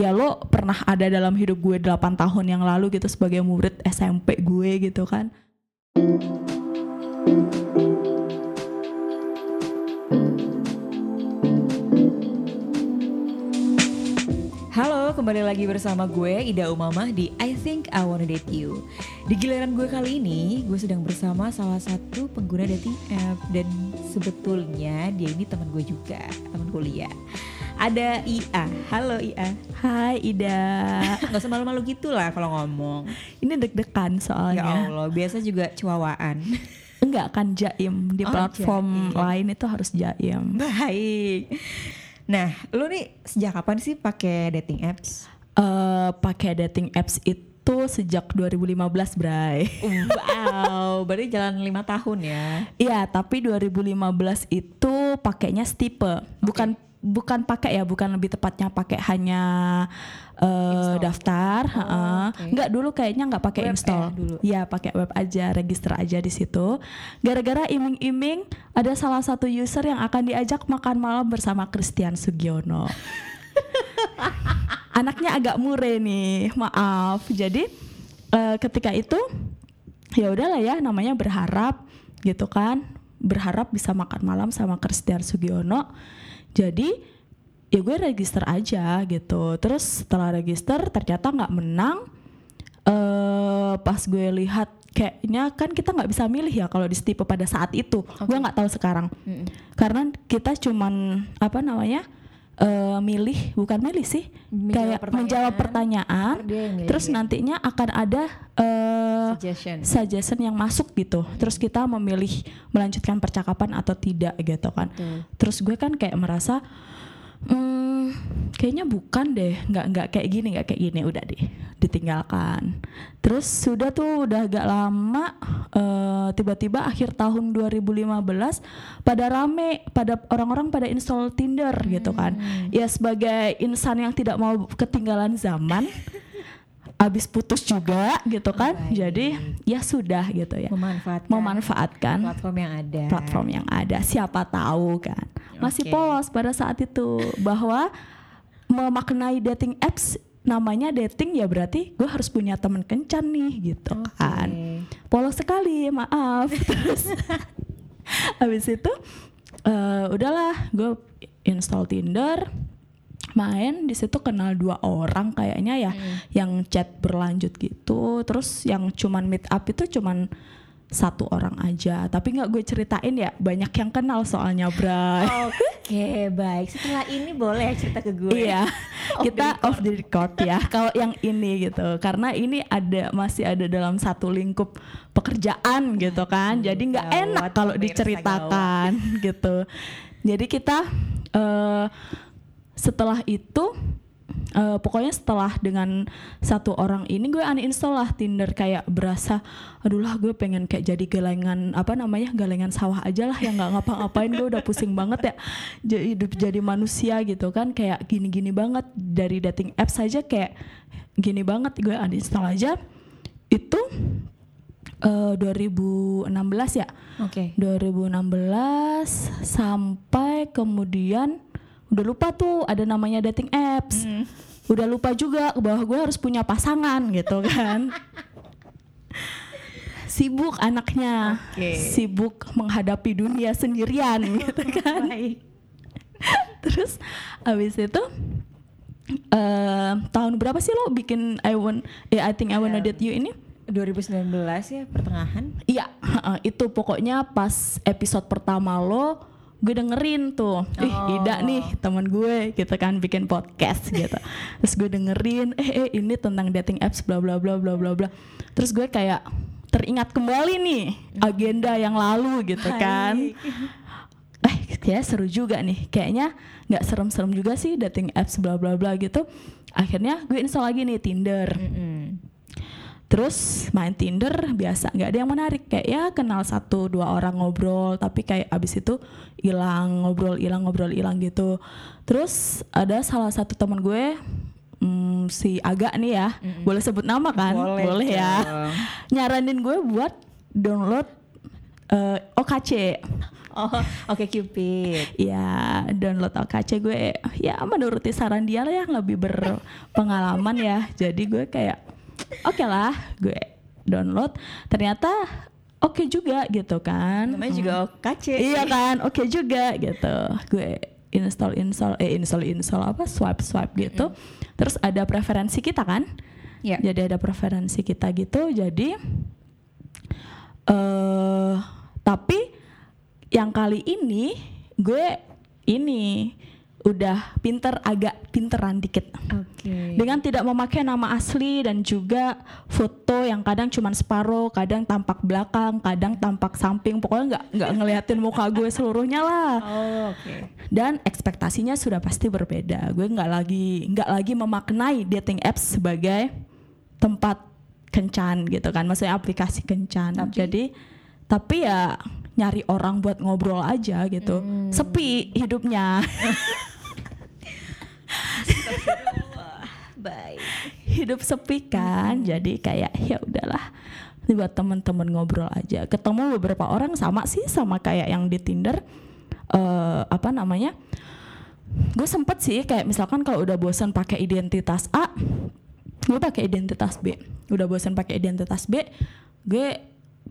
ya lo pernah ada dalam hidup gue 8 tahun yang lalu gitu sebagai murid SMP gue gitu kan Halo, kembali lagi bersama gue Ida Umamah di I Think I Wanna Date You. Di giliran gue kali ini, gue sedang bersama salah satu pengguna dating app dan sebetulnya dia ini teman gue juga, teman kuliah. Ada Ia. Halo Ia. Hai Ida Gak usah malu-malu gitu lah kalau ngomong. ini deg-degan Ya soalnya Allah, biasa juga cuawaan. enggak kan jaim di Oh, platform jaim. lain itu harus jaim Baik. Nah, lu nih sejak kapan sih pakai dating apps? eh pakai dating apps itu sejak 2015 Bray Wow, berarti jalan lima tahun ya. Iya, tapi 2015 itu pakainya stipe, bukan bukan pakai ya, bukan lebih tepatnya pakai hanya Install. daftar, Oh, heeh. oke. nggak dulu kayaknya nggak pakai Web install, ya dulu? ya pakai web aja, register aja di situ. Gara-gara iming-iming ada salah satu user yang akan diajak makan malam bersama Christian Sugiono. Anaknya agak mure nih, maaf. Jadi eh, ketika itu ya udahlah ya namanya berharap gitu kan berharap bisa makan malam sama Christian Sugiono jadi ya gue register aja gitu. Terus setelah register ternyata nggak menang. Eh pas gue lihat kayaknya kan kita nggak bisa milih ya kalau di Stipe pada saat itu. Gue nggak tahu sekarang. Mm-mm. karena kita cuman apa namanya eh milih bukan milih sih Menjawab kayak pertanyaan. menjawab pertanyaan terus nantinya akan ada eh suggestion. suggestion yang masuk gitu. Terus kita memilih melanjutkan percakapan atau tidak gitu kan. Betul. Terus gue kan kayak merasa hmm, kayaknya bukan deh, nggak nggak kayak gini, nggak kayak gini, udah deh ditinggalkan. Terus sudah tuh udah agak lama eh, tiba-tiba akhir tahun 2015 pada rame pada orang-orang pada install Tinder gitu kan. Ya sebagai insan yang tidak mau ketinggalan zaman abis putus juga gitu kan Baik. jadi ya sudah gitu ya Memanfaatkan memanfaatkan platform yang ada. platform yang ada siapa tahu kan masih Oke. polos pada saat itu bahwa memaknai dating apps namanya dating ya berarti gue harus punya teman kencan nih gitu Oke. kan polos sekali maaf terus habis itu eh, udahlah gue install Tinder main di situ kenal dua orang kayaknya ya yang chat berlanjut gitu terus yang cuman meet up itu cuman satu orang aja tapi nggak gue ceritain ya banyak yang kenal soalnya Bray Oke, baik. Setelah ini boleh cerita ke gue. Iya, Off the kita off the record ya. Kalau yang ini gitu, karena ini ada masih ada dalam satu lingkup pekerjaan gitu kan. Jadi nggak enak kalau diceritakan gitu. Jadi kita eh, setelah itu eh, pokoknya setelah dengan satu orang ini gue uninstall lah Tinder. Kayak berasa aduh lah gue pengen kayak jadi galengan apa namanya galengan sawah aja lah yang nggak ngapa-ngapain. Gue udah pusing banget ya jadi hidup jadi manusia gitu kan. Kayak gini-gini banget dari dating apps saja kayak gini banget. Gue uninstall aja. Itu eh, 2016 ya. Oke. 2016 sampai kemudian udah lupa tuh ada namanya dating apps Hmm. udah lupa juga bahwa gue harus punya pasangan gitu kan sibuk anaknya Oke. sibuk menghadapi dunia sendirian gitu kan Baik. terus abis itu eh tahun berapa sih lo bikin I want eh, I think I wanna Um, date you ini 2019 ya pertengahan. Iya, heeh, itu pokoknya pas episode pertama lo gue dengerin tuh, ih Oh. Ida nih teman gue gitu kan bikin podcast gitu. Terus gue dengerin, eh, eh ini tentang dating apps bla bla bla bla bla bla. Terus gue kayak teringat kembali nih agenda yang lalu gitu kan. Eh kayak seru juga nih, kayaknya nggak serem-serem juga sih dating apps bla bla bla gitu. Akhirnya gue install lagi nih Tinder. Mm-mm. Terus main Tinder biasa nggak ada yang menarik kayak ya kenal satu dua orang ngobrol tapi kayak abis itu hilang ngobrol hilang ngobrol hilang gitu. Terus ada salah satu teman gue hmm, si Aga nih ya boleh sebut nama kan? Boleh ya. dong. Nyaranin gue buat download eh, OKC. Oh, oke Cupid. ya download OKC gue ya menuruti saran dia lah yang lebih berpengalaman ya jadi gue kayak oke lah gue download. Ternyata oke juga gitu kan. Namanya juga OKC. iya kan oke juga gitu. Gue install install eh install install apa? Swipe swipe gitu. Terus ada preferensi kita kan? Ya. jadi ada preferensi kita gitu. Jadi eh tapi yang kali ini gue ini udah pinter agak pinteran dikit Oke. dengan tidak memakai nama asli dan juga foto yang kadang cuman separuh, kadang tampak belakang, kadang tampak samping, pokoknya nggak nggak ngeliatin muka gue seluruhnya lah. Oh, oke. Dan ekspektasinya sudah pasti berbeda. Gue nggak lagi nggak lagi memaknai dating apps sebagai tempat kencan gitu kan, maksudnya aplikasi kencan. Tapi- Jadi tapi ya nyari orang buat ngobrol aja gitu, Hmm. sepi hidupnya. Baik. hidup sepi kan? Jadi kayak ya udahlah buat temen-temen ngobrol aja. Ketemu beberapa orang sama sih sama kayak yang di Tinder. Eh apa namanya? Gue sempet sih kayak misalkan kalau udah bosan pakai identitas A gue pakai identitas B. Udah bosan pakai identitas B gue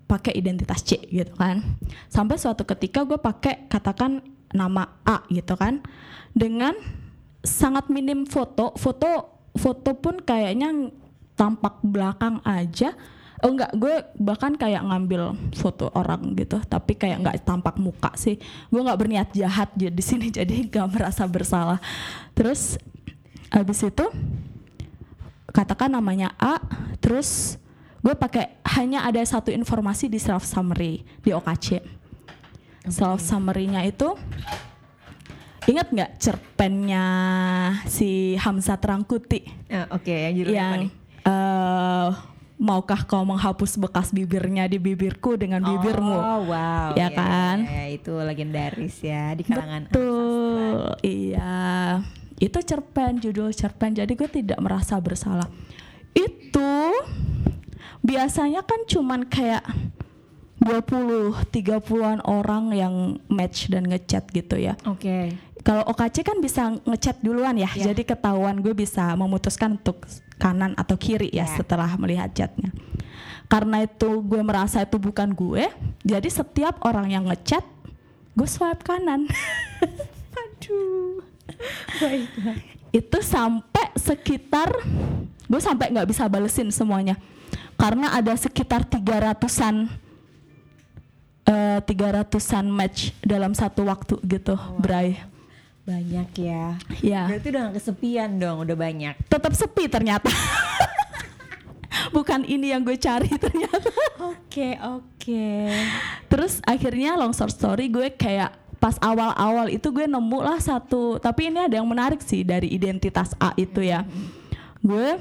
pakai identitas C gitu kan. Sampai suatu ketika gue pakai katakan nama A gitu kan. Dengan sangat minim foto foto foto pun kayaknya tampak belakang aja. Oh enggak gue bahkan kayak ngambil foto orang gitu tapi kayak nggak tampak muka sih. Gue nggak berniat jahat jadi di sini jadi nggak merasa bersalah. Terus habis itu katakan namanya A terus gue pakai hanya ada satu informasi di self summary di OKC self summary-nya itu ingat nggak cerpennya si Hamzat Rangkuti Ah, oke, yang judulnya apa nih? eh, maukah kau menghapus bekas bibirnya di bibirku dengan bibirmu Oh, wow. Ya kan? ya, itu legendaris ya di kalangan Betul, iya. Itu cerpen, judul cerpen. Jadi gue tidak merasa bersalah. Itu biasanya kan cuman kayak 20, 30-an orang yang match dan ngechat gitu ya. Oke. Kalau OKC kan bisa ngechat duluan ya, Ya. jadi ketahuan gue bisa memutuskan untuk kanan atau kiri ya, Ya. setelah melihat chatnya. Karena itu gue merasa itu bukan gue, jadi setiap orang yang ngechat, gue swipe kanan. Aduh. Baiklah. itu sampai sekitar gue sampai nggak bisa balesin semuanya karena ada sekitar 300-an eh 300-an match dalam satu waktu gitu, Bray. Banyak ya. Ya. Berarti udah gak kesepian dong, udah banyak. tetap sepi ternyata. Bukan ini yang gue cari ternyata. Oke, oke. Terus akhirnya long short story gue kayak pas awal-awal itu gue nemu lah satu tapi ini ada yang menarik sih dari identitas A itu ya. Gue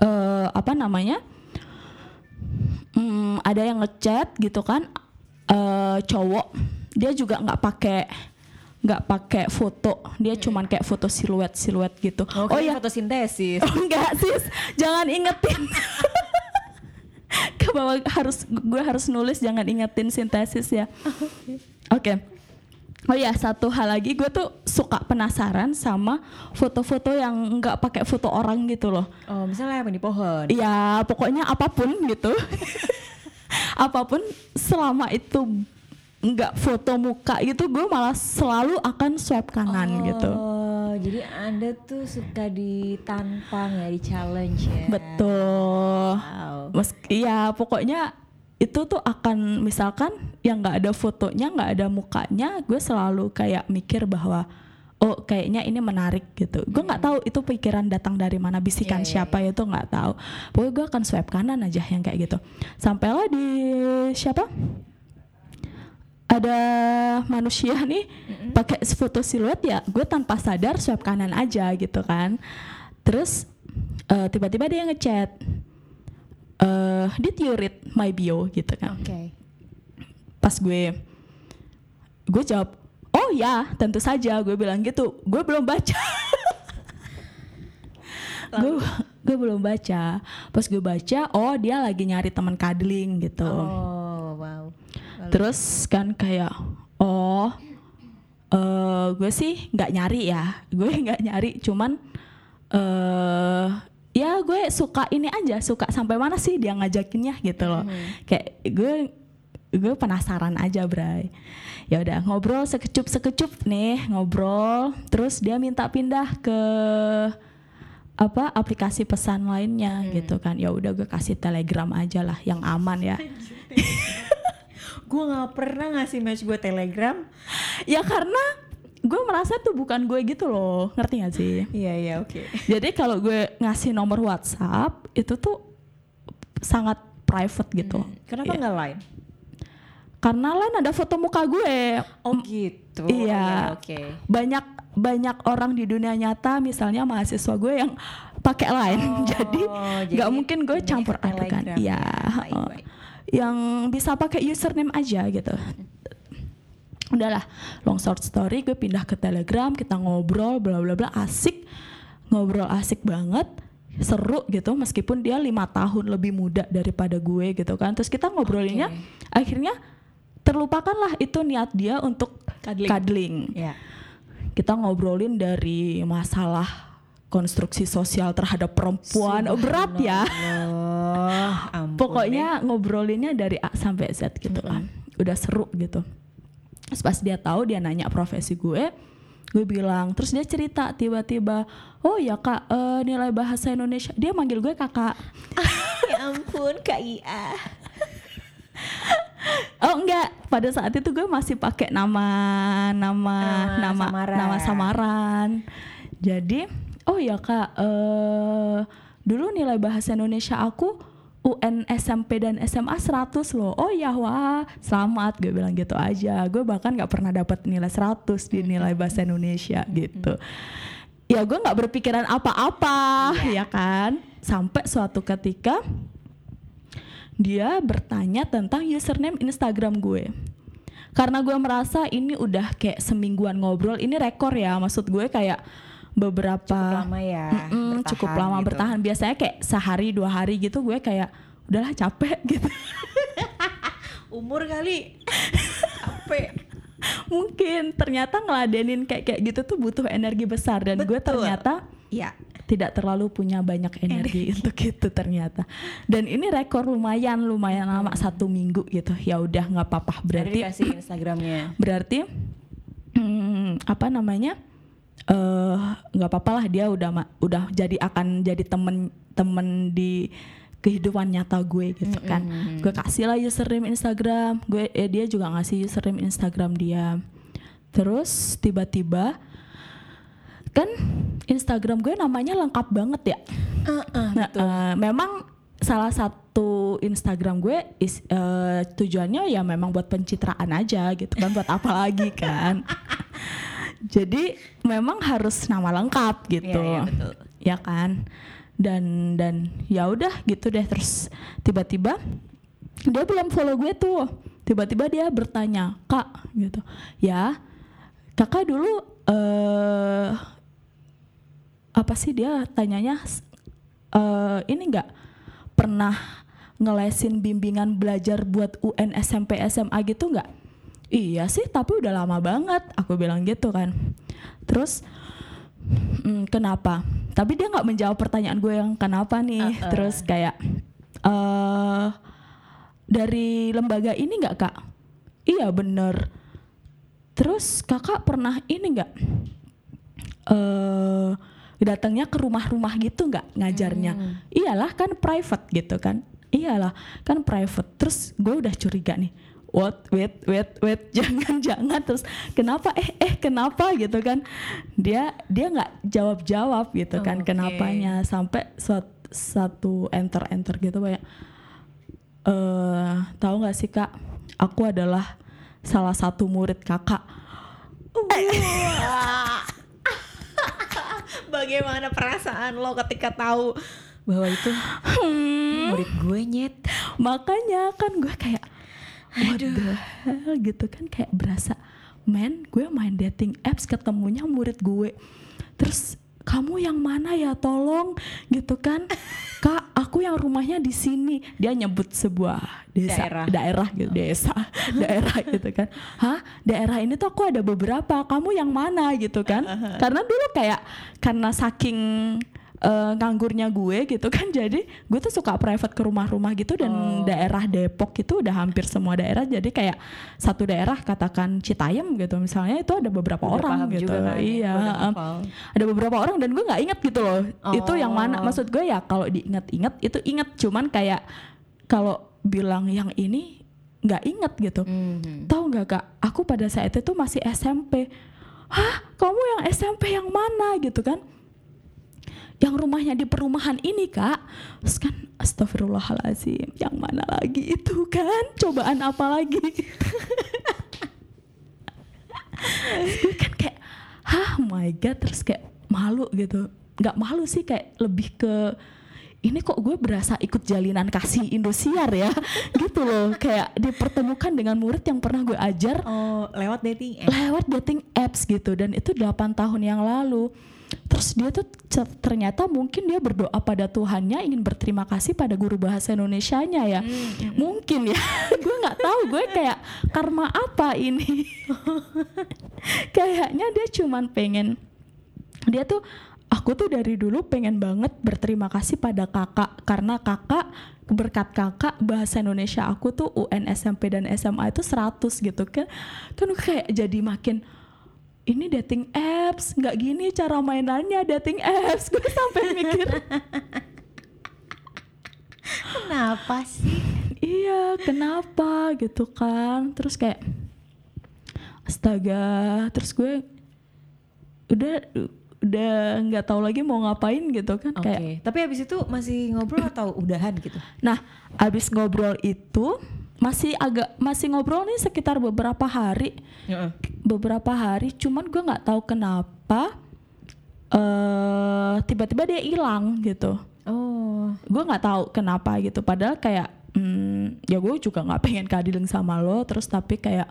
eh apa namanya? Hmm, ada yang ngechat gitu kan eh cowok dia juga nggak pakai nggak pakai foto dia cuman kayak foto siluet siluet gitu Oh, ya fotosintesis. Oh enggak sis, jangan ingetin. Ke bawah harus gue harus nulis jangan ingetin sintesis ya. Oke. Oh ya satu hal lagi gue tuh suka penasaran sama foto-foto yang nggak pakai foto orang gitu loh. Oh, misalnya apa di pohon? Ya pokoknya apa pun gitu. apa pun selama itu nggak foto muka gitu gue malah selalu akan swipe kanan gitu. Oh, jadi Anda tuh suka ditantang ya, di challenge ya. Betul. Wow. Meski ya pokoknya itu tuh akan misalkan yang nggak ada fotonya nggak ada mukanya gue selalu kayak mikir bahwa oh kayaknya ini menarik gitu. Gue nggak tahu itu pikiran datang dari mana bisikan Iya, iya, siapa itu nggak tahu. Pokoknya gue akan swipe kanan aja yang kayak gitu. Sampailah di siapa? Ada manusia nih pakai foto siluet ya gue tanpa sadar swipe kanan aja gitu kan. Terus eh, tiba-tiba dia ngechat eh did you read my bio gitu kan. Oke. pas gue gue jawab oh ya tentu saja. Gue bilang gitu gue belum baca. Gue gue belum baca. Pas gue baca oh dia lagi nyari teman cuddling gitu. Oh, wow. Lalu? Terus kan kayak oh eh gue sih nggak nyari ya. Gue nggak nyari cuman eh ya gue suka ini aja suka sampai mana sih dia ngajakinnya gitu loh. Kayak gue gue penasaran aja Bray. Ya udah ngobrol sekecup sekecup nih ngobrol. Terus dia minta pindah ke apa aplikasi pesan lainnya gitu kan. Ya udah gue kasih telegram aja lah yang aman ya. Gue nggak pernah ngasih match gue telegram. Ya karena gue merasa tuh bukan gue gitu loh. Ngerti gak sih? Iya iya oke. Jadi kalau gue ngasih nomor WhatsApp itu tuh sangat private gitu. Kenapa Iya. nggak lain? Karena lain ada foto muka gue. Oh gitu. Iya. oke. Banyak banyak orang di dunia nyata misalnya mahasiswa gue yang pakai lain. Oh, jadi nggak mungkin gue campur adukan iya ya. Yang bisa pakai username aja gitu udahlah long short story gue pindah ke telegram kita ngobrol bla bla bla asik. Ngobrol asik banget seru gitu meskipun dia lima tahun lebih muda daripada gue gitu kan. Terus kita ngobrolinnya akhirnya terlupakanlah itu niat dia untuk Cuddling. cuddling. Ya. Kita ngobrolin dari masalah konstruksi sosial terhadap perempuan. Oh, berat ya. Ampun pokoknya ngobrolinnya dari A sampai Z gitu kan. Udah seru gitu terus pas dia tahu dia nanya profesi gue gue bilang terus dia cerita tiba-tiba oh ya kak eh, nilai bahasa Indonesia dia manggil gue kakak. Ya ampun kak Ia. Oh enggak. Pada saat itu gue masih pakai nama nama Nama nama samaran. nama samaran. Jadi oh ya kak eh dulu nilai bahasa Indonesia aku UN SMP dan SMA 100 loh. Oh ya wah selamat. Gue bilang gitu aja. Gue bahkan nggak pernah dapat nilai 100 di nilai bahasa Indonesia gitu. Ya gue nggak berpikiran apa-apa ya kan? Sampai suatu ketika dia bertanya tentang username Instagram gue. Karena gue merasa ini udah kayak semingguan ngobrol, ini rekor ya. Maksud gue kayak beberapa lama ya. Mm-mm, bertahan cukup lama gitu. bertahan. Biasanya kayak sehari dua hari gitu gue kayak udahlah capek gitu. umur kali capek Mungkin ternyata ngeladenin kayak kayak gitu tuh butuh energi besar dan gue Betul. ternyata ya tidak terlalu punya banyak energi untuk itu ternyata. Dan ini rekor lumayan lumayan lama satu minggu gitu. Ya udah nggak apa-apa berarti berarti kasih Instagramnya berarti hmm, apa namanya eh nggak apa-apa lah dia udah udah jadi akan jadi temen temen di kehidupan nyata gue gitu kan. Gue kasih lah username Instagram gue eh, dia juga ngasih username Instagram dia. Terus tiba-tiba kan Instagram gue namanya lengkap banget ya? Nah, eh, memang salah satu Instagram gue is, eh, tujuannya ya memang buat pencitraan aja gitu kan buat apa lagi kan. Jadi memang harus nama lengkap gitu. Iya, iya, betul. Ya kan? Dan dan ya udah gitu deh terus tiba-tiba dia belum follow gue tuh. Tiba-tiba dia bertanya, "Kak," gitu. "Ya, Kakak dulu eh apa sih dia tanyanya eh ini nggak pernah ngelesin bimbingan belajar buat UN SMP SMA gitu nggak iya sih tapi udah lama banget aku bilang gitu kan. Terus "Hmm, kenapa? Tapi dia nggak menjawab pertanyaan gue yang kenapa nih? Uh-uh. terus kayak eh dari lembaga ini nggak kak? Iya bener. Terus kakak pernah ini nggak eh datangnya ke rumah-rumah gitu nggak ngajarnya? Iyalah kan private gitu kan. Iyalah kan private. Terus gue udah curiga nih what? Wait wait wait. Jangan jangan. Terus kenapa? Eh eh kenapa? Gitu kan. Dia dia nggak jawab jawab gitu kan Oke. kenapanya. Sampai suat- satu enter enter gitu kayak eh tahu nggak sih kak? Aku adalah salah satu murid kakak. Bagaimana perasaan lo ketika tahu bahwa itu Hmm. murid gue nyet? makanya kan gue kayak what the hell gitu kan kayak berasa men gue main dating apps ketemunya murid gue. Terus kamu yang mana ya tolong? Gitu kan. Kak aku yang rumahnya di sini. Dia nyebut sebuah desa. Daerah. daerah gitu desa. Daerah gitu kan. Hah? Daerah ini tuh aku ada beberapa. Kamu yang mana? Gitu kan. Karena dulu kayak karena saking eh, nganggurnya gue gitu kan. Jadi gue tuh suka private ke rumah-rumah gitu dan Oh. daerah Depok itu udah hampir semua daerah. Jadi kayak satu daerah katakan Citayam gitu misalnya itu ada beberapa Udah orang gitu juga kan ya, iya hafal. ada beberapa orang dan gue nggak inget gitu loh. Itu yang mana? Oh. maksud gue ya kalau diinget-inget itu inget. Cuman kayak kalau bilang yang ini nggak inget gitu. Mhm. tahu nggak kak? Aku pada saat itu masih SMP hah? Kamu yang SMP yang mana? Gitu kan yang rumahnya di perumahan ini kak. Terus kan astagfirullahalazim yang mana lagi itu kan? Cobaan apa lagi? Gue kan kayak hah my god. Terus kayak malu gitu. Nggak malu sih kayak lebih ke ini kok gue berasa ikut jalinan kasih Indosiar ya? Gitu loh. Kayak dipertemukan dengan murid yang pernah gue ajar Oh, lewat dating app. lewat dating apps gitu. Dan itu 8 tahun yang lalu terus dia tuh ternyata mungkin dia berdoa pada Tuhannya ingin berterima kasih pada guru bahasa Indonesianya ya. Mungkin ya. Gue nggak tahu gue kayak karma apa ini? Kayaknya dia cuman pengen dia tuh aku tuh dari dulu pengen banget berterima kasih pada kakak karena kakak berkat kakak bahasa Indonesia aku tuh UN SMP dan SMA itu 100 gitu kan. Kan kayak jadi makin ini dating apps nggak gini cara mainannya dating apps gue sampai mikir Kenapa sih? iya kenapa gitu kan terus kayak astaga terus gue udah udah nggak tahu lagi mau ngapain gitu kan Oke, kayak tapi habis itu masih ngobrol atau udahan gitu? nah abis ngobrol itu masih agak masih ngobrol nih sekitar beberapa hari. Beberapa hari cuman gue nggak tahu kenapa eh tiba-tiba dia hilang gitu. Oh, gue nggak tahu kenapa gitu. Padahal kayak hmm, ya gue juga nggak pengen keadilan sama lo terus tapi kayak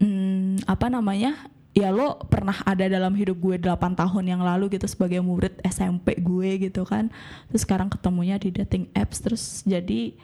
hmm, apa namanya ya lo pernah ada dalam hidup gue 8 tahun yang lalu gitu sebagai murid SMP gue gitu kan. Terus sekarang ketemunya di dating apps terus jadi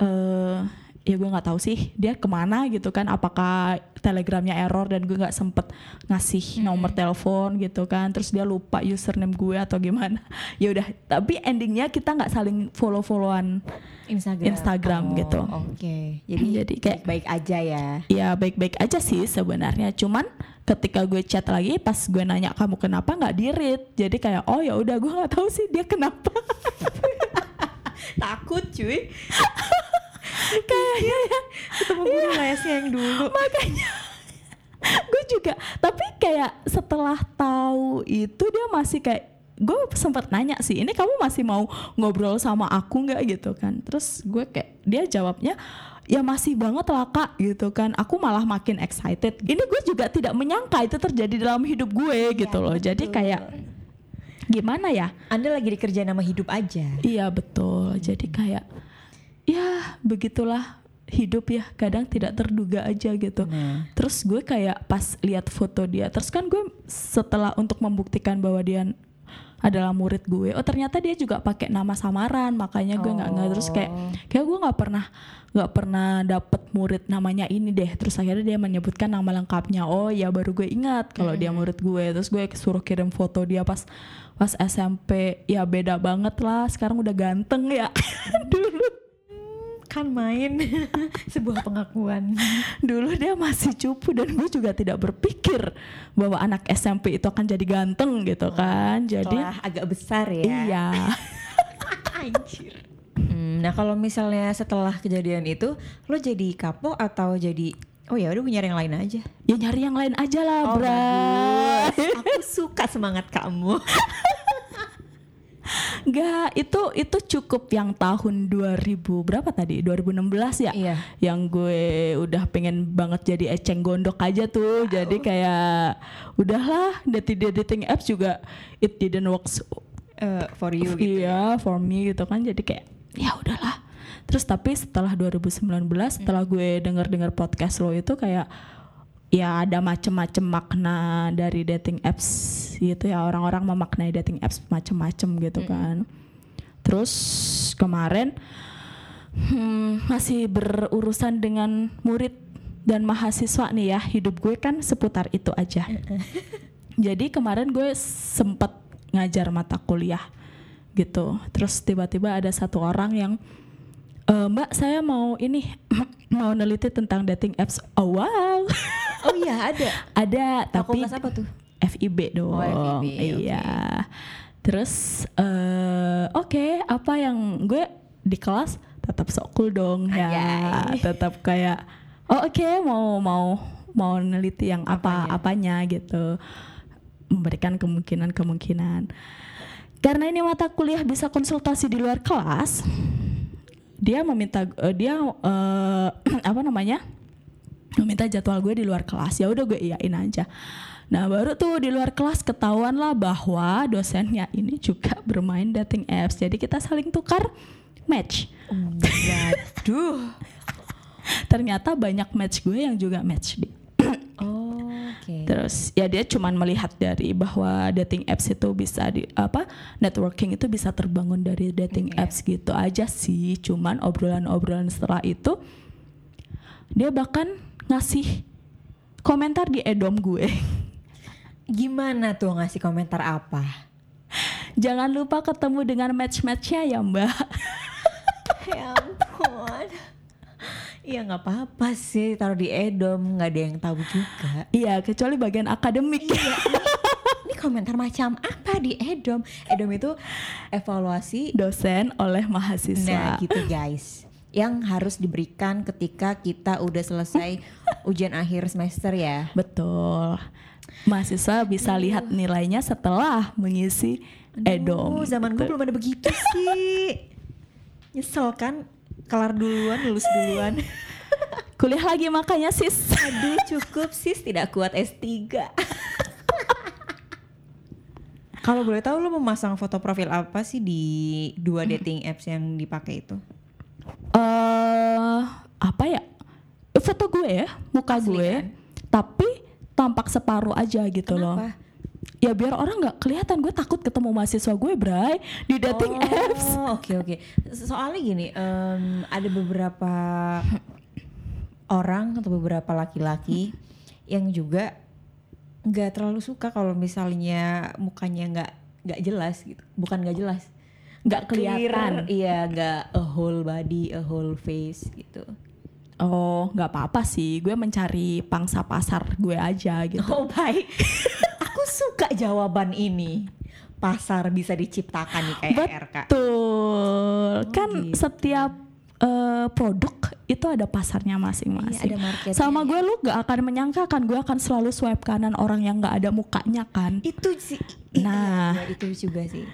eh ya gue nggak tahu sih dia ke mana gitu kan apakah telegramnya error dan gue nggak sempet ngasih nomor telepon gitu kan terus dia lupa username gue atau gimana ya udah tapi endingnya kita nggak saling follow followan Instagram. Instagram Oh, gitu. Oke, jadi, Jadi kayak- baik aja ya. ya baik-baik aja sih sebenarnya cuman ketika gue chat lagi pas gue nanya kamu kenapa nggak di read jadi kayak oh ya udah gue nggak tahu sih dia kenapa Takut cuy. kayaknya ya. Ketemu guru lesnya yang dulu. makanya. Gue juga tapi kayak setelah tahu itu dia masih kayak gue sempat nanya sih ini kamu masih mau ngobrol sama aku nggak? Gitu kan. Terus gue kayak dia jawabnya ya masih banget lah kak gitu kan. Aku malah makin excited. Ini gue juga tidak menyangka itu terjadi dalam hidup gue gitu loh. jadi kayak gimana ya? Anda lagi dikerjain nama hidup aja. Iya betul. Jadi kayak ya begitulah hidup ya. Kadang tidak terduga aja gitu. Nah. Terus gue kayak pas lihat foto dia, terus kan gue setelah untuk membuktikan bahwa dia adalah murid gue, oh ternyata dia juga pakai nama samaran, makanya gue nggak nggak terus kayak Oh. kayak gue nggak pernah nggak pernah dapet murid namanya ini deh. Terus akhirnya dia menyebutkan nama lengkapnya. Oh ya baru gue ingat kalau dia murid gue. Terus gue suruh kirim foto dia pas pas SMP. Ya beda banget lah. Sekarang udah ganteng ya. Dulu Kan main sebuah pengakuan. dulu dia masih cupu dan gue juga tidak berpikir bahwa anak SMP itu akan jadi ganteng gitu kan. Jadi agak besar ya. iya. Anjir. Hmm, nah kalau misalnya setelah kejadian itu lo jadi kapok atau jadi oh ya udah nyari yang lain aja. Ya nyari yang lain aja lah, Oh, bagus. Aku suka semangat kamu. Enggak, itu itu cukup yang tahun 2000 berapa tadi? 2016 ya? Iya. Yang gue udah pengen banget jadi eceng gondok aja tuh. Jadi kayak udahlah dating dating apps juga it didn't works Eh, for you gitu. iya for me gitu kan. Jadi kayak ya udahlah. Terus tapi setelah 2019 setelah gue denger-dengar podcast lo itu kayak ya ada macem-macem makna dari dating apps gitu ya. Orang-orang memaknai dating apps macem-macem gitu kan. Terus kemarin hmm, masih berurusan dengan murid dan mahasiswa nih ya. Hidup gue kan seputar itu aja. Jadi kemarin gue sempet ngajar mata kuliah gitu. Terus tiba-tiba ada satu orang yang "E, mbak saya mau ini mau neliti tentang dating apps. Oh wow Oh iya ada. ada tapi Fakultas apa tuh? FIB dong. Oh, FIB, iya. Terus eh oke, apa yang gue di kelas tetap sok cool dong ya. Anjay. Tetap kayak oh oke mau mau mau neliti yang apa apanya gitu. Memberikan kemungkinan-kemungkinan. Karena ini mata kuliah bisa konsultasi di luar kelas, dia meminta eh, dia eh, apa namanya? Meminta jadwal gue di luar kelas. Ya udah gue iyain aja. Nah baru tuh di luar kelas ketahuan lah bahwa dosennya ini juga bermain dating apps. Jadi kita saling tukar match. Waduh. ternyata banyak match gue yang juga match dia Oh, Oke. terus ya dia cuman melihat dari bahwa dating apps itu bisa di apa networking itu bisa terbangun dari dating Oke. apps gitu aja sih. Cuman obrolan-obrolan setelah itu dia bahkan ngasih komentar di edom gue Gimana tuh ngasih komentar apa? Jangan lupa ketemu dengan match-matchnya ya mbak ya ampun. Iya nggak apa-apa sih taruh di edom nggak ada yang tahu juga. Iya kecuali bagian akademik Ini komentar macam apa di edom? Edom itu evaluasi. Dosen oleh Nah mahasiswa gitu guys. Yang harus diberikan ketika kita udah selesai ujian akhir semester ya. Betul Mahasiswa bisa lihat nilainya setelah mengisi edom Oh, zaman gue gitu. belum ada begitu sih. Nyesel kan, kelar duluan, lulus duluan. Kuliah lagi makanya sis Aduh cukup sis, tidak kuat S3. Kalau boleh tahu lo memasang foto profil apa sih di dua dating apps yang dipakai itu? Eh apa ya foto gue ya muka Asli gue kan? tapi tampak separuh aja gitu loh Kenapa? ya biar orang nggak kelihatan gue takut ketemu mahasiswa gue Bray di dating apps Oh oke oke. Soalnya gini, em, ada beberapa orang atau beberapa laki-laki yang juga nggak terlalu suka kalau misalnya mukanya nggak nggak jelas gitu. Bukan nggak jelas, nggak kelihatan Clear, iya nggak a whole body, a whole face gitu. oh nggak apa-apa sih gue mencari pangsa pasar gue aja gitu Oh baik, aku suka jawaban ini. Pasar bisa diciptakan nih kayak RK. betul kan gitu. setiap eh, produk itu ada pasarnya masing-masing Iya, sama gue lu gak akan menyangka kan gue akan selalu swipe kanan orang yang nggak ada mukanya kan Itu sih. Nah. iya, itu juga sih.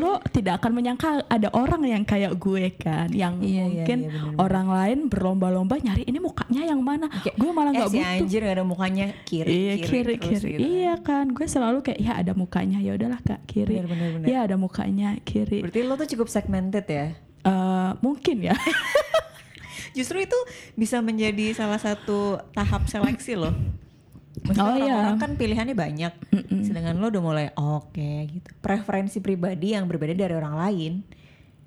Lo tidak akan menyangka ada orang yang kayak gue kan yang Iya, iya, mungkin iya, bener-bener. orang lain berlomba-lomba nyari ini mukanya yang mana Kayak, gue malah eh, nggak si butuh anjir gak ada mukanya kiri iya kiri terus kiri gitu kan. iya kan gue selalu kayak ya ada mukanya ya udahlah kak kiri Bener, bener, bener. ya ada mukanya kiri Berarti lo tuh cukup segmented ya. Eh, mungkin ya Justru itu bisa menjadi salah satu tahap seleksi loh. Maksudnya Oh, iya. orang-orang kan pilihannya banyak. Sedangkan lo udah mulai oke gitu. Preferensi pribadi yang berbeda dari orang lain.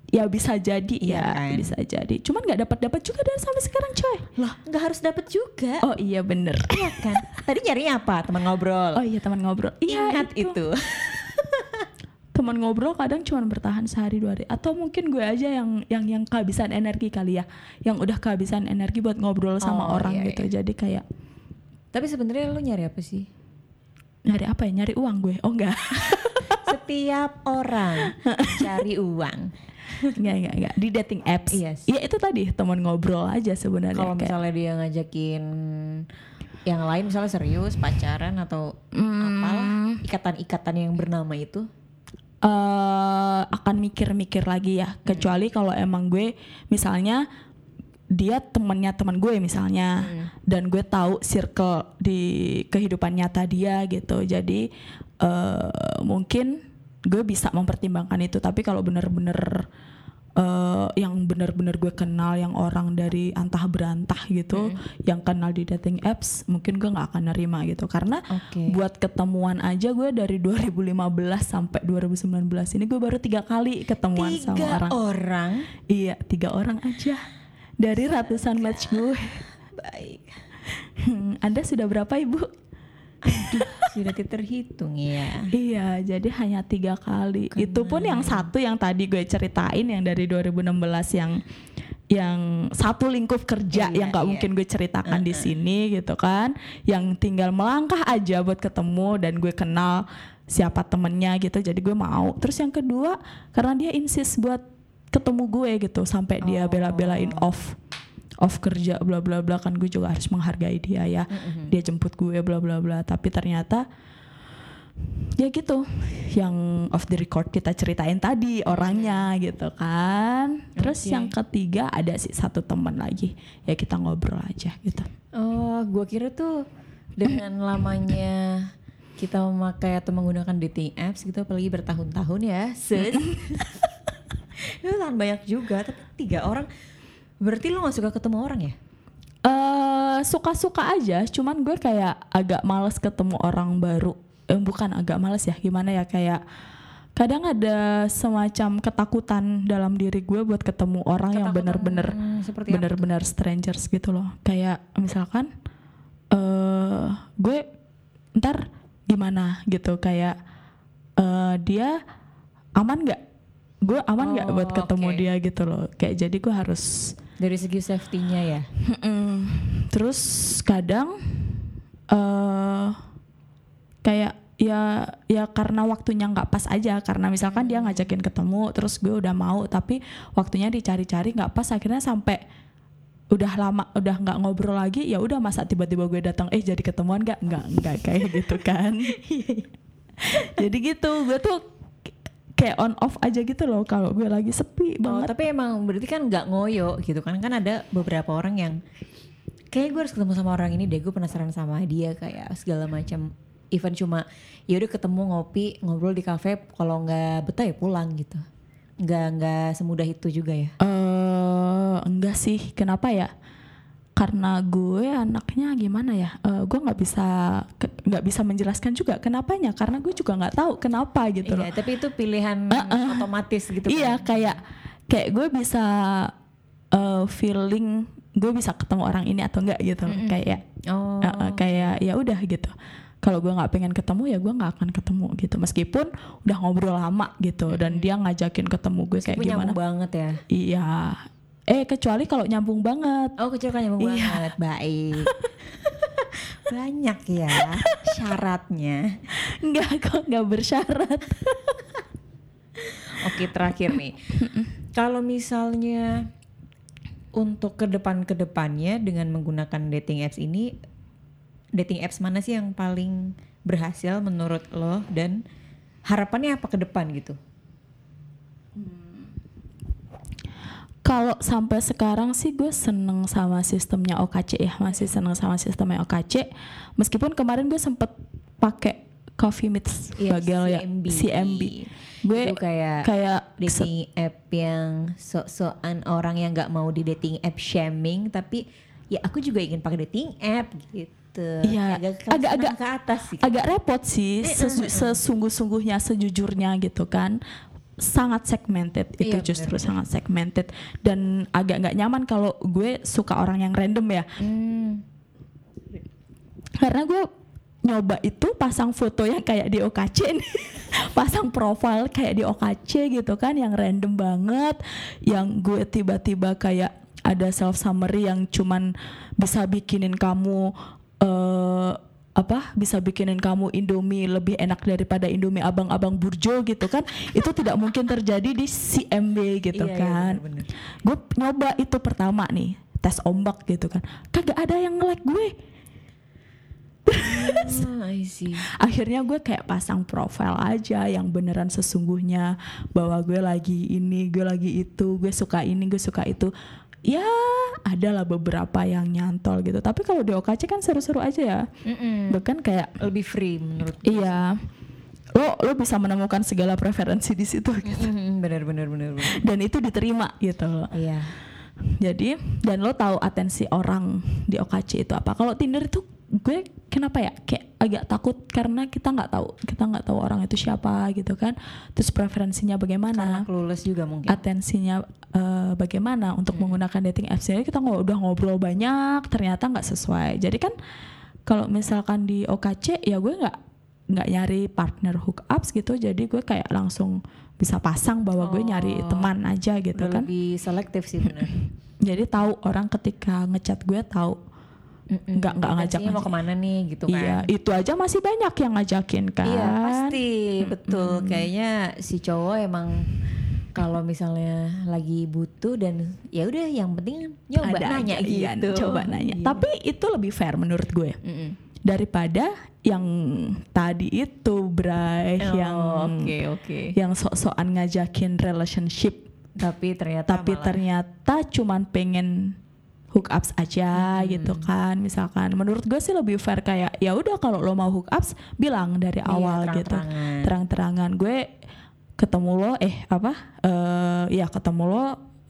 ya bisa jadi Iya ya kan? bisa jadi cuman nggak dapat dapat juga dan sampai sekarang coy Loh, nggak harus dapet juga. oh iya bener Iya kan? Tadi nyarinya apa? Teman ngobrol. oh iya teman ngobrol iya Ingat itu. teman ngobrol kadang cuma bertahan sehari dua hari atau mungkin gue aja yang yang yang kehabisan energi kali ya yang udah kehabisan energi buat ngobrol sama Oh, orang iya, gitu jadi kayak Tapi sebenarnya lo nyari apa sih? nyari apa ya? Nyari uang gue. Oh enggak. Setiap orang cari uang. enggak enggak enggak. Di dating apps. Iya sih. ya itu tadi teman ngobrol aja sebenarnya Kalau kayak misalnya dia ngajakin yang lain misalnya serius pacaran atau apalah ikatan-ikatan yang bernama itu? Eh akan mikir-mikir lagi ya. Kecuali kalau emang gue misalnya dia temennya teman gue misalnya. Dan gue tahu circle di kehidupan nyata dia gitu. Jadi eh mungkin gue bisa mempertimbangkan itu. Tapi kalau bener-bener eh, yang benar-benar gue kenal yang orang dari antah berantah gitu yang kenal di dating apps mungkin gue nggak akan nerima gitu. Karena Oke. buat ketemuan aja gue dari 2015 sampai 2019 ini gue baru tiga kali ketemuan sama Tiga orang. orang. iya tiga orang aja dari ratusan match gue Baik. Hmm, anda sudah berapa ibu Aduh, sudah terhitung ya. Iya, jadi hanya tiga kali. Itu pun yang satu yang tadi gue ceritain yang dari 2016 yang yang satu lingkup kerja Iya, yang gak iya. mungkin gue ceritakan di sini gitu kan. Yang tinggal melangkah aja buat ketemu dan gue kenal siapa temennya gitu. Jadi gue mau. Terus yang kedua karena dia insist buat ketemu gue gitu sampai dia Oh. bela-belain off off kerja bla bla bla. Kan gue juga harus menghargai dia ya. Dia jemput gue bla bla bla. Tapi ternyata ya gitu. Yang off the record kita ceritain tadi orangnya gitu kan. Terus Oke. yang ketiga ada sih satu teman lagi. Ya kita ngobrol aja gitu. Oh, gua kira tuh dengan lamanya kita memakai atau menggunakan dating apps gitu apalagi bertahun-tahun ya, sis. Itu kan banyak juga, tapi tiga orang. Berarti lo gak suka ketemu orang ya? eh suka-suka aja cuman gue kayak agak males ketemu orang baru eh, bukan agak males ya gimana ya kayak kadang ada semacam ketakutan dalam diri gue buat ketemu orang yang Ketakutan bener-bener seperti apa? bener-bener strangers gitu loh kayak misalkan eh gue ntar gimana gitu kayak eh dia aman nggak gue aman nggak Oh, buat ketemu oke. dia gitu loh. Kayak jadi gue harus Dari segi safety-nya ya. Terus kadang eh kayak ya ya karena waktunya nggak pas aja. Karena misalkan dia ngajakin ketemu terus gue udah mau tapi waktunya dicari-cari nggak pas. Akhirnya sampai udah lama udah nggak ngobrol lagi ya udah masa tiba-tiba gue datang eh jadi ketemuan nggak? Nggak nggak kayak gitu kan. Jadi gitu. Gue tuh kayak on off aja gitu loh kalau gue lagi sepi Oh, banget tapi emang berarti kan nggak ngoyo gitu kan? Kan ada beberapa orang yang kayak gue harus ketemu sama orang ini deh, gue penasaran sama dia kayak segala macam. Even cuma ya udah ketemu ngopi ngobrol di kafe, kalau nggak betah ya pulang gitu. Nggak nggak semudah itu juga ya. eh enggak sih kenapa ya karena gue anaknya gimana ya Eh, gue nggak bisa nggak bisa menjelaskan juga kenapanya karena gue juga nggak tahu kenapa gitu loh Iya, tapi itu pilihan Uh-uh. otomatis gitu iya kan. kayak kayak gue bisa eh, feeling gue bisa ketemu orang ini atau enggak gitu loh. kayak Oh. eh, kayak ya udah gitu kalau gue nggak pengen ketemu ya gue nggak akan ketemu gitu meskipun udah ngobrol lama gitu dan dia ngajakin ketemu gue kayak Meskipun gimana banget ya. iya eh kecuali kalau nyambung banget Oh kan nyambung Iya. banget, baik. Banyak ya syaratnya. Enggak kok nggak bersyarat. Oke terakhir nih, kalau misalnya untuk ke depan ke depannya dengan menggunakan dating apps ini, dating apps mana sih yang paling berhasil menurut lo dan harapannya apa ke depan gitu? Kalau sampai sekarang sih gue seneng sama sistemnya OKC ya, masih seneng sama sistemnya OKC. Meskipun kemarin gue sempet pakai Coffee Meets Bagel ya, CMB. Gue itu kayak kayak dating app yang sok-sokan orang yang nggak mau di dating app shaming tapi ya aku juga ingin pakai dating app gitu. Iya, agak agak-agak ke atas sih. agak repot sih sesu- sesungguh-sungguhnya sejujurnya gitu kan sangat segmented. Itu Iya, justru benar-benar. sangat segmented. Dan agak nggak nyaman kalau gue suka orang yang random ya. Hmm. karena gue nyoba itu pasang foto yang kayak di OKC nih. Pasang profile kayak di OKC gitu kan yang random banget. Yang gue tiba-tiba kayak ada self summary yang cuman bisa bikinin kamu eh apa bisa bikinin kamu Indomie lebih enak daripada Indomie abang-abang burjo gitu kan? Itu tidak mungkin terjadi di CMB gitu Iya, iya, kan. bener-bener. gue nyoba itu pertama nih tes ombak gitu kan. Kagak ada yang nge-like gue. Ah, I see. akhirnya gue kayak pasang profile aja yang beneran sesungguhnya. Bahwa gue lagi ini gue lagi itu gue suka ini gue suka itu ya adalah beberapa yang nyantol gitu tapi kalau di OKC kan seru-seru aja ya Mm-mm. bahkan kayak Lebih free menurut iya lo lo bisa menemukan segala preferensi di situ gitu. Mm, bener bener bener bener. dan itu diterima gitu Iya. jadi dan lo tahu atensi orang di OKC itu apa kalau Tinder itu gue kenapa ya? Kayak agak takut karena kita nggak tahu kita nggak tahu orang itu siapa gitu kan. Terus preferensinya Karena bagaimana clueless juga mungkin. atensinya eh, bagaimana untuk menggunakan dating apps? Jadi kita nggak udah ngobrol banyak ternyata nggak sesuai. Jadi kan kalau misalkan di OKC ya gue nggak nggak nyari partner hookups gitu. Jadi gue kayak langsung bisa pasang bahwa gue nyari Oh. teman aja gitu Udah kan. lebih selektif sih jadi tahu orang ketika ngechat gue tahu Nggak- nggak ngajak mau ngajak. ke mana nih gitu kan. iya itu aja masih banyak yang ngajakin kan Iya pasti betul. Kayaknya si cowok emang kalau misalnya lagi butuh dan ya udah yang penting nyoba Ada nanya aja, iya, gitu. coba nanya Iya. tapi itu lebih fair menurut gue Mm-mm. daripada yang tadi itu Bray Oh, yang oke oke. yang sok-sokan ngajakin relationship Tapi ternyata tapi malah- ternyata cuman pengen hookups aja Hmm. gitu kan misalkan menurut gue sih lebih fair kayak ya udah kalau lo mau hookups bilang dari Iya, awal gitu terang-terangan. gue ketemu lo eh apa eh ya ketemu lo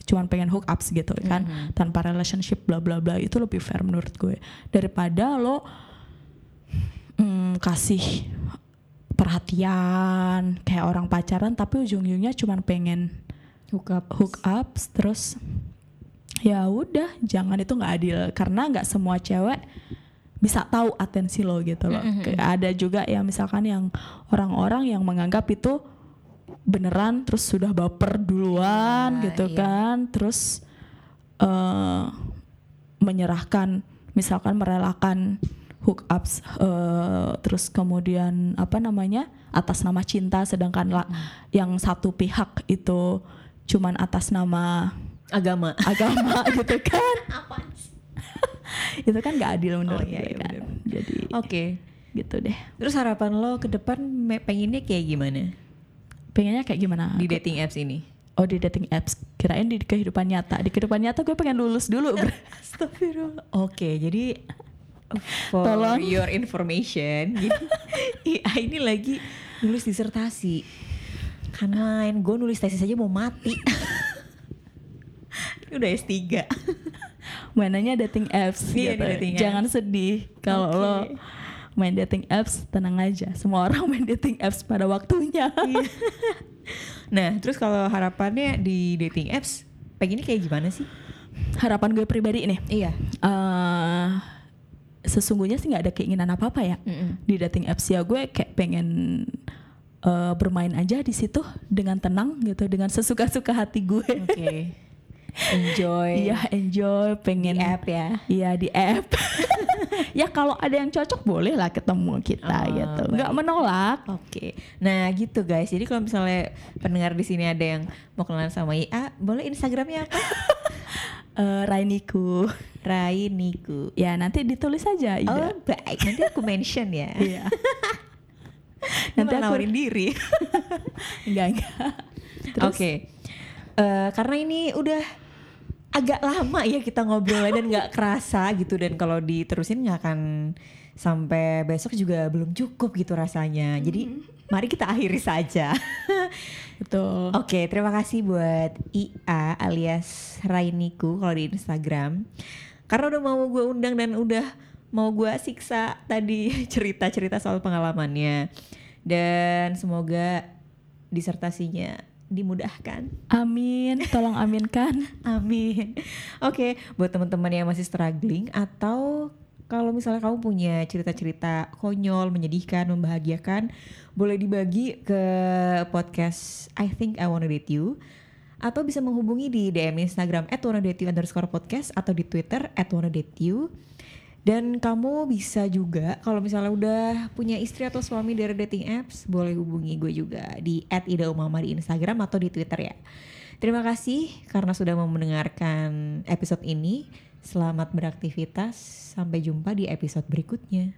cuman pengen hookups gitu kan Hmm. tanpa relationship bla bla bla itu lebih fair menurut gue daripada lo mm, kasih perhatian kayak orang pacaran tapi ujung-ujungnya cuman pengen hookup. hookups terus ya udah jangan itu nggak adil. Karena nggak semua cewek bisa tahu atensi lo gitu loh. Kayak ada juga ya misalkan yang orang-orang yang menganggap itu beneran terus sudah baper duluan Ya, gitu iya. kan. Terus eh menyerahkan misalkan merelakan hookups eh, terus kemudian apa namanya atas nama cinta sedangkan la- yang satu pihak itu cuman atas nama Agama. agama gitu kan itu kan gak adil menurut Oh, iya, gue iya, kan bener. jadi Oke. gitu deh Terus harapan lo ke depan pengennya kayak gimana pengennya kayak gimana di dating apps ini? oh di dating apps kirain di kehidupan nyata di kehidupan nyata gue pengen lulus dulu. Astagfirullah. Oke, jadi for Tolong. your information, jadi IA ini lagi nulis disertasi. Kan main, gue nulis tesis aja mau mati. Udah S3. mainannya dating apps Iya, gitu. dating jangan sedih kalau Oke. lo main dating apps tenang aja semua orang main dating apps pada waktunya Iya. Nah, terus kalau harapannya di dating apps, pengennya kayak gimana sih? harapan gue pribadi nih Iya. eh sesungguhnya sih nggak ada keinginan apa apa ya di dating apps ya gue kayak pengen eh, bermain aja di situ dengan tenang gitu dengan sesuka-suka hati gue Oke. Enjoy. iya enjoy pengen Di app ya. iya di app ya kalau ada yang cocok boleh lah ketemu kita Oh, gitu baik. nggak menolak Oke, nah gitu guys. Jadi kalau misalnya pendengar di sini ada yang mau kenalan sama IA, boleh Instagramnya apa? Eh, Rainiku Rainiku. ya nanti ditulis aja Oh Ida baik, nanti aku mention ya. iya Nanti aku- nawarin diri. enggak enggak Oke, Eh, karena ini udah agak lama ya kita ngobrolnya dan nggak kerasa gitu dan kalau diterusin nggak akan sampai besok juga belum cukup gitu rasanya. Jadi mari kita akhiri saja. betul Oke, terima kasih buat IA alias Rainiku kalau di Instagram. Karena udah mau gue undang dan udah mau gue siksa tadi cerita-cerita soal pengalamannya. Dan semoga disertasinya dimudahkan. amin tolong aminkan Amin. Oke, buat teman-teman yang masih struggling atau kalau misalnya kamu punya cerita-cerita konyol, menyedihkan, membahagiakan, boleh dibagi ke podcast I Think I Wanna Date You atau bisa menghubungi di DM Instagram at wannadateyou underscore podcast atau di Twitter at wannadateyou. Dan kamu bisa juga kalau misalnya udah punya istri atau suami dari dating apps, boleh hubungi gue juga di @idaumama di Instagram atau di Twitter ya. Terima kasih karena sudah mau mendengarkan episode ini. Selamat beraktivitas. Sampai jumpa di episode berikutnya.